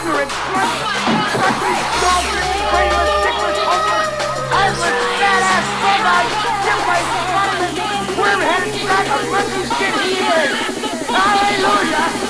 ignorant slut country dog brainless dickless hopeless headless fat ass dim-faced slutterous worm-headed sack monkey shit he is hallelujah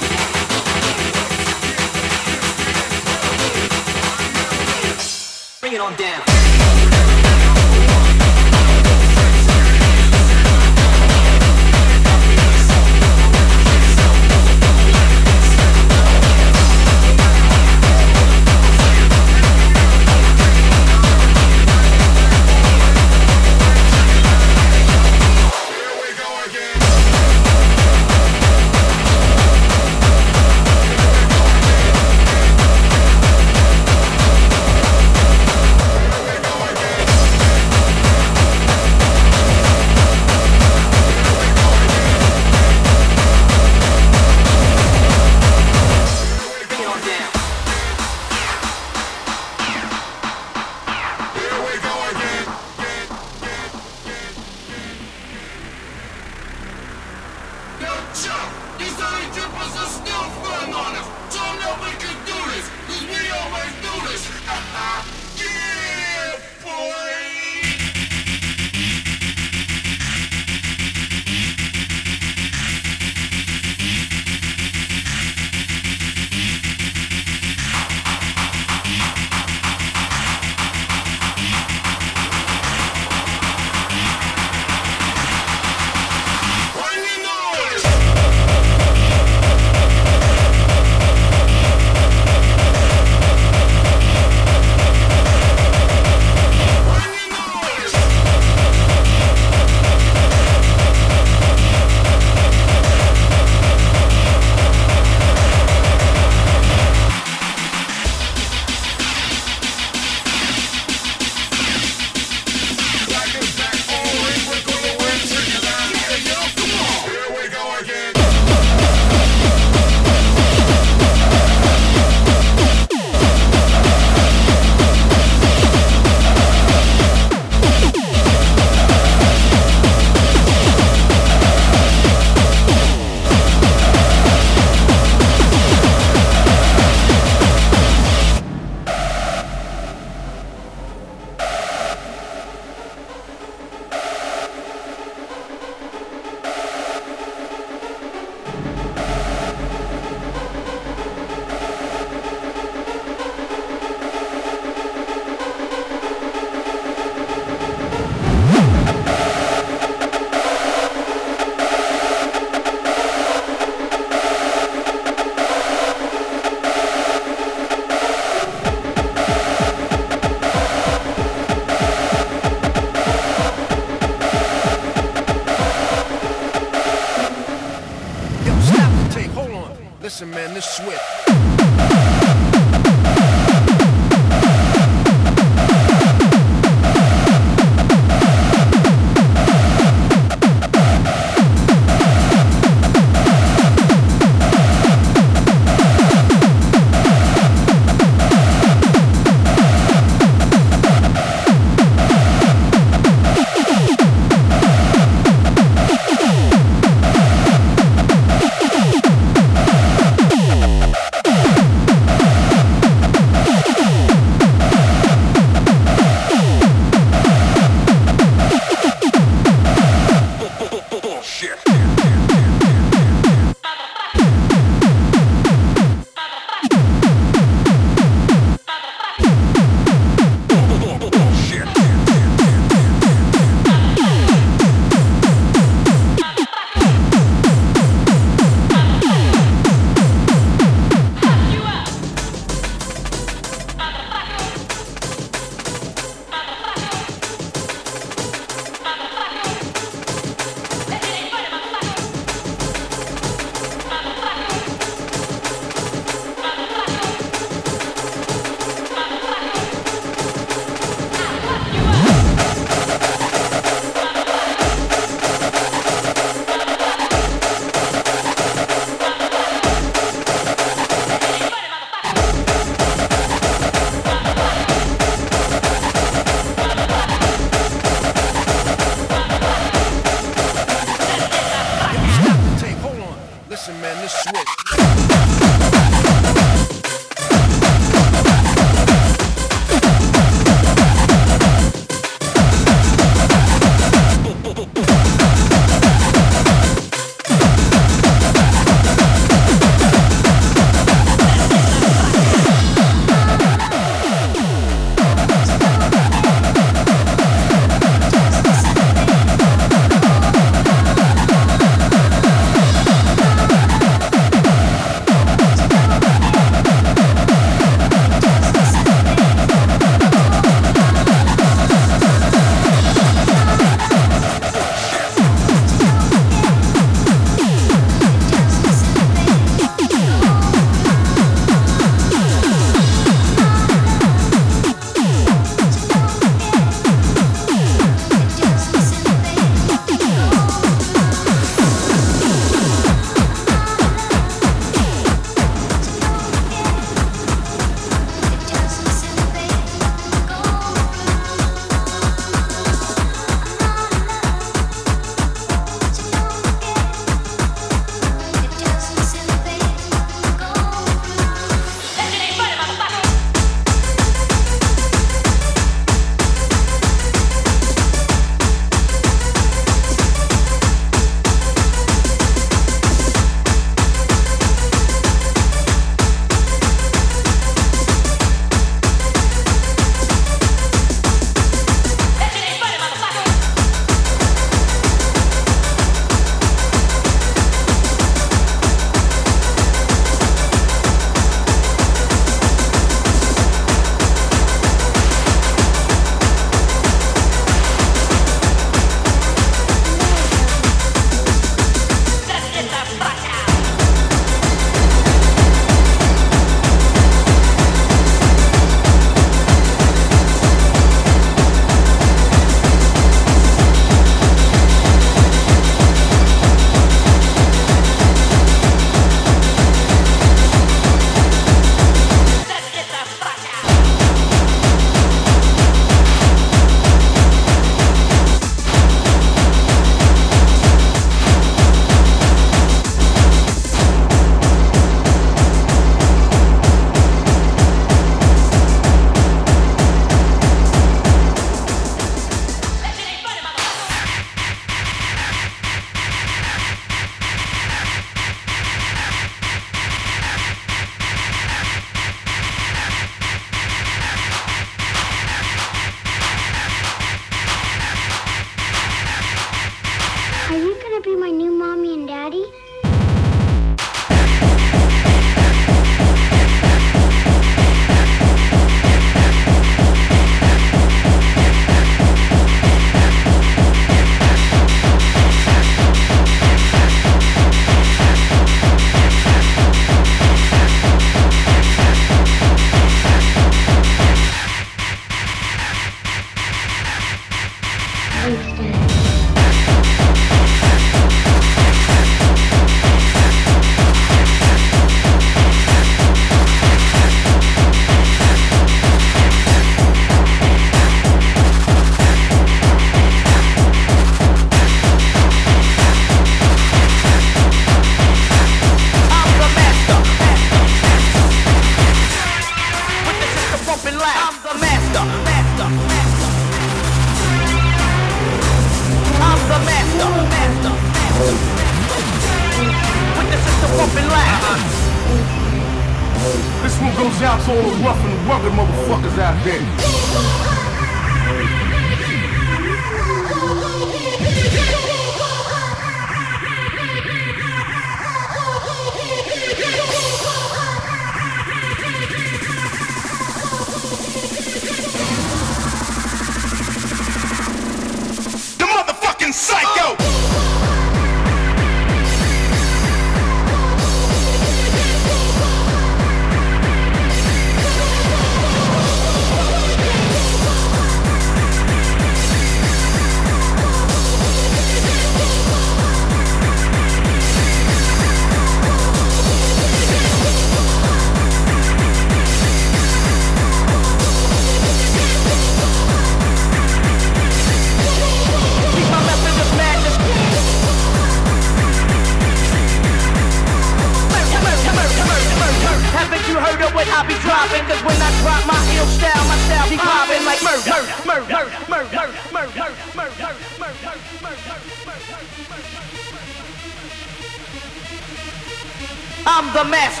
the mess.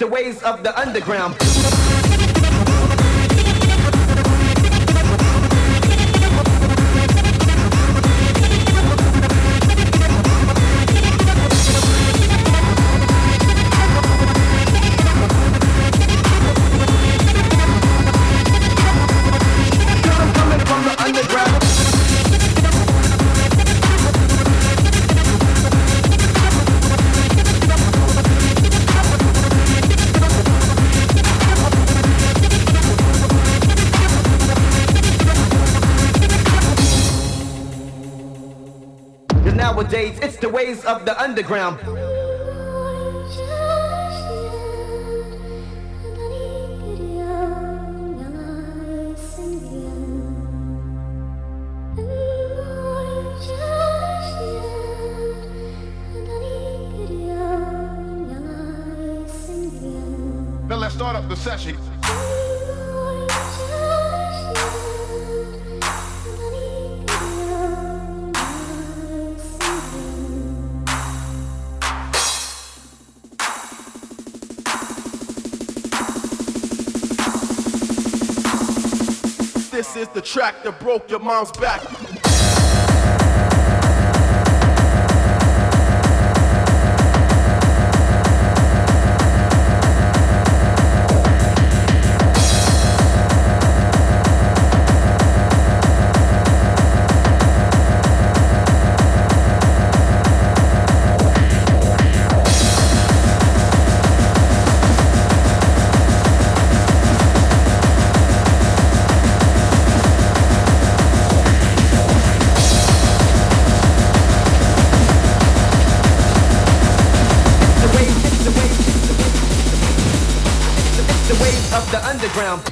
the ways of the underground. the underground. the track that broke your mom's back. the underground.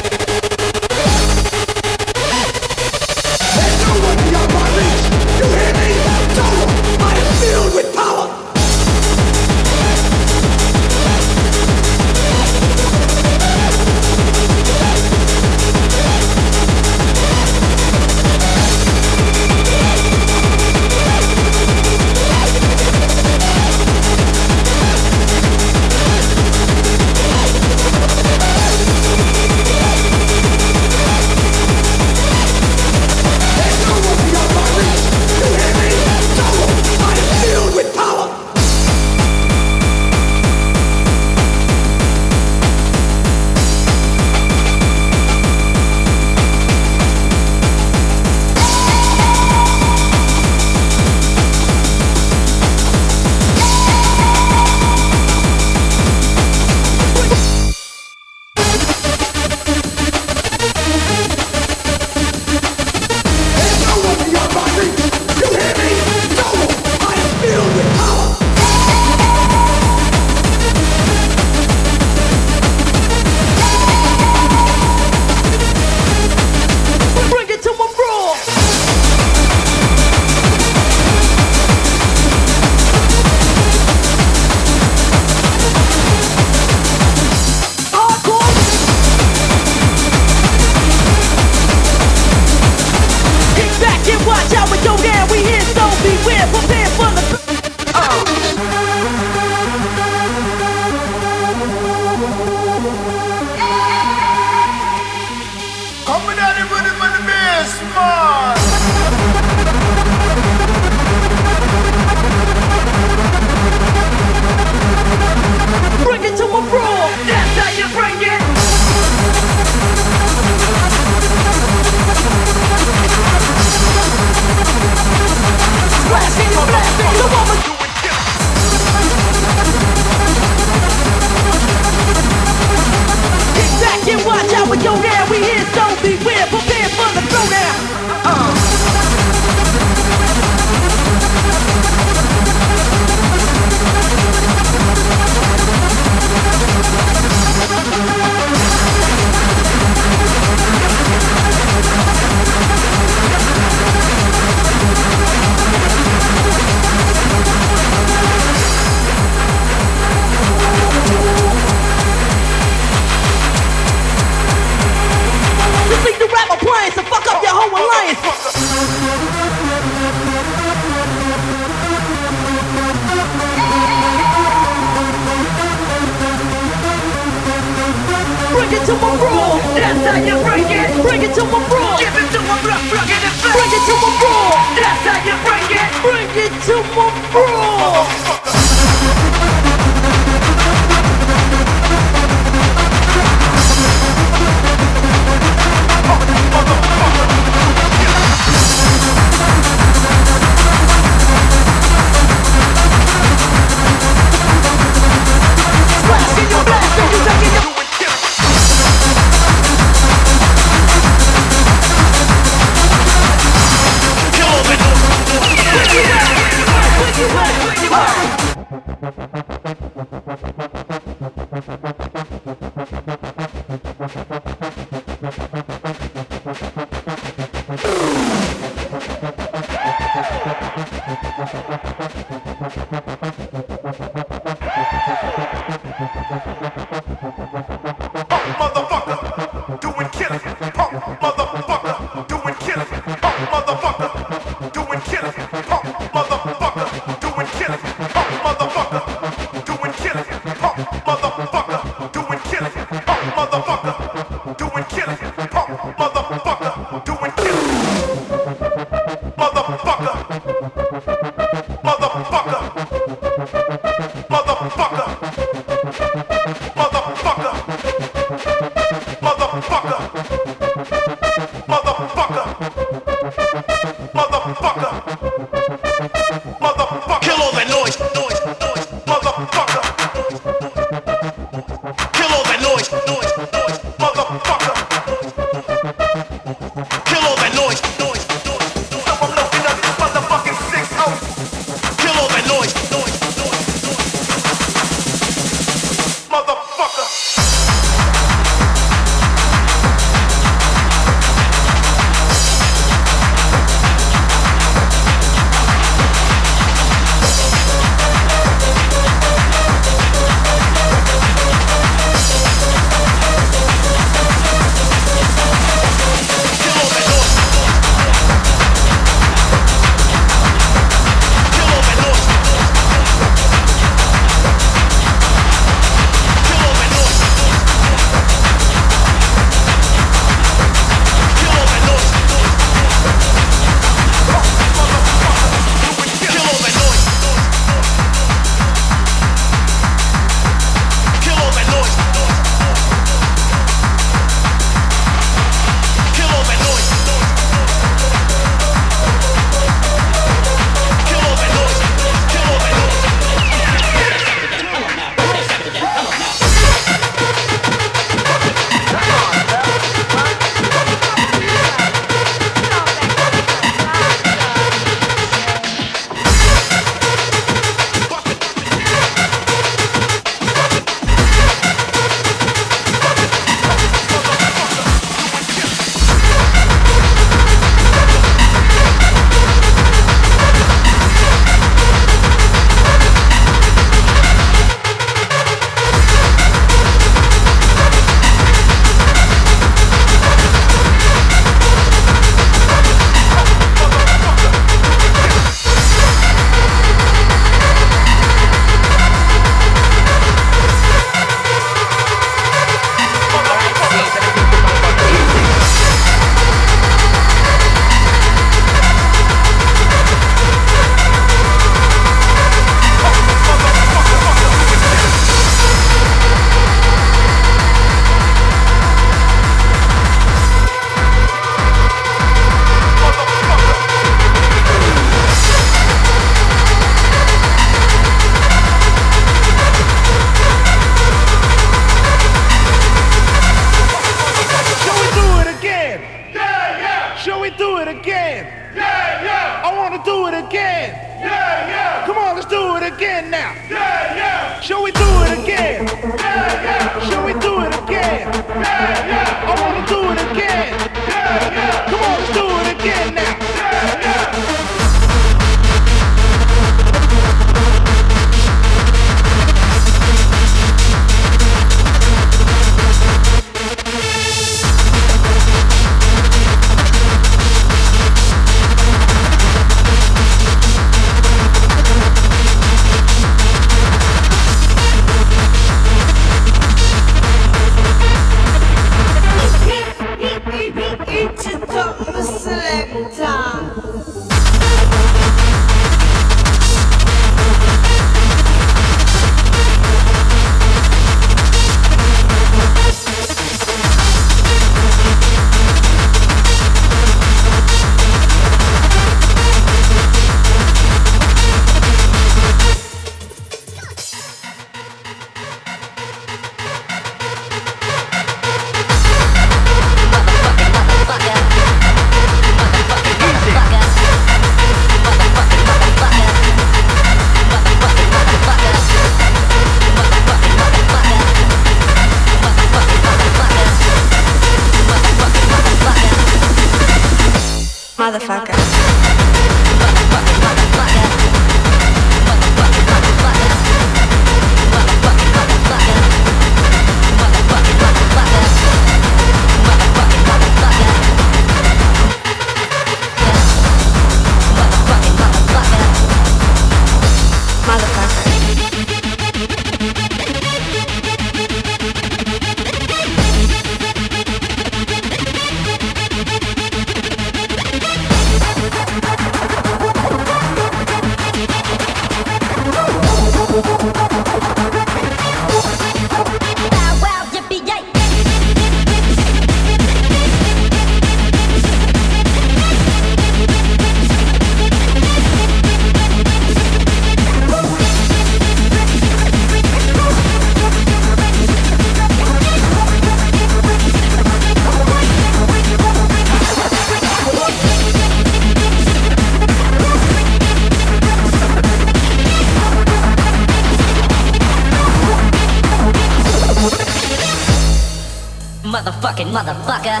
motherfucking motherfucker.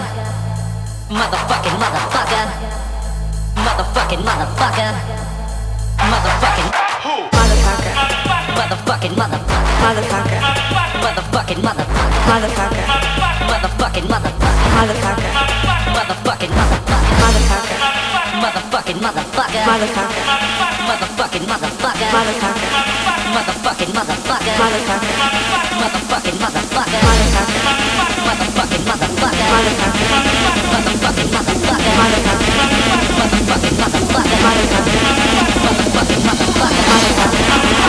Motherfucking motherfucker. Motherfucking motherfucker. Motherfucking motherfucker. Motherfucking motherfucker. Motherfucker. Motherfucking motherfucker. Motherfucker. Motherfucking motherfucker. Motherfucker. Motherfucking motherfucker. Motherfucker. motherfucking motherfucker. Motherfucker motherfucking motherfucker motherfucking motherfucker. Motherfucking motherfucker. Motherfucking motherfucker. Motherfucking motherfucker. Motherfucking motherfucker. Motherfucking motherfucker. Motherfucking motherfucker.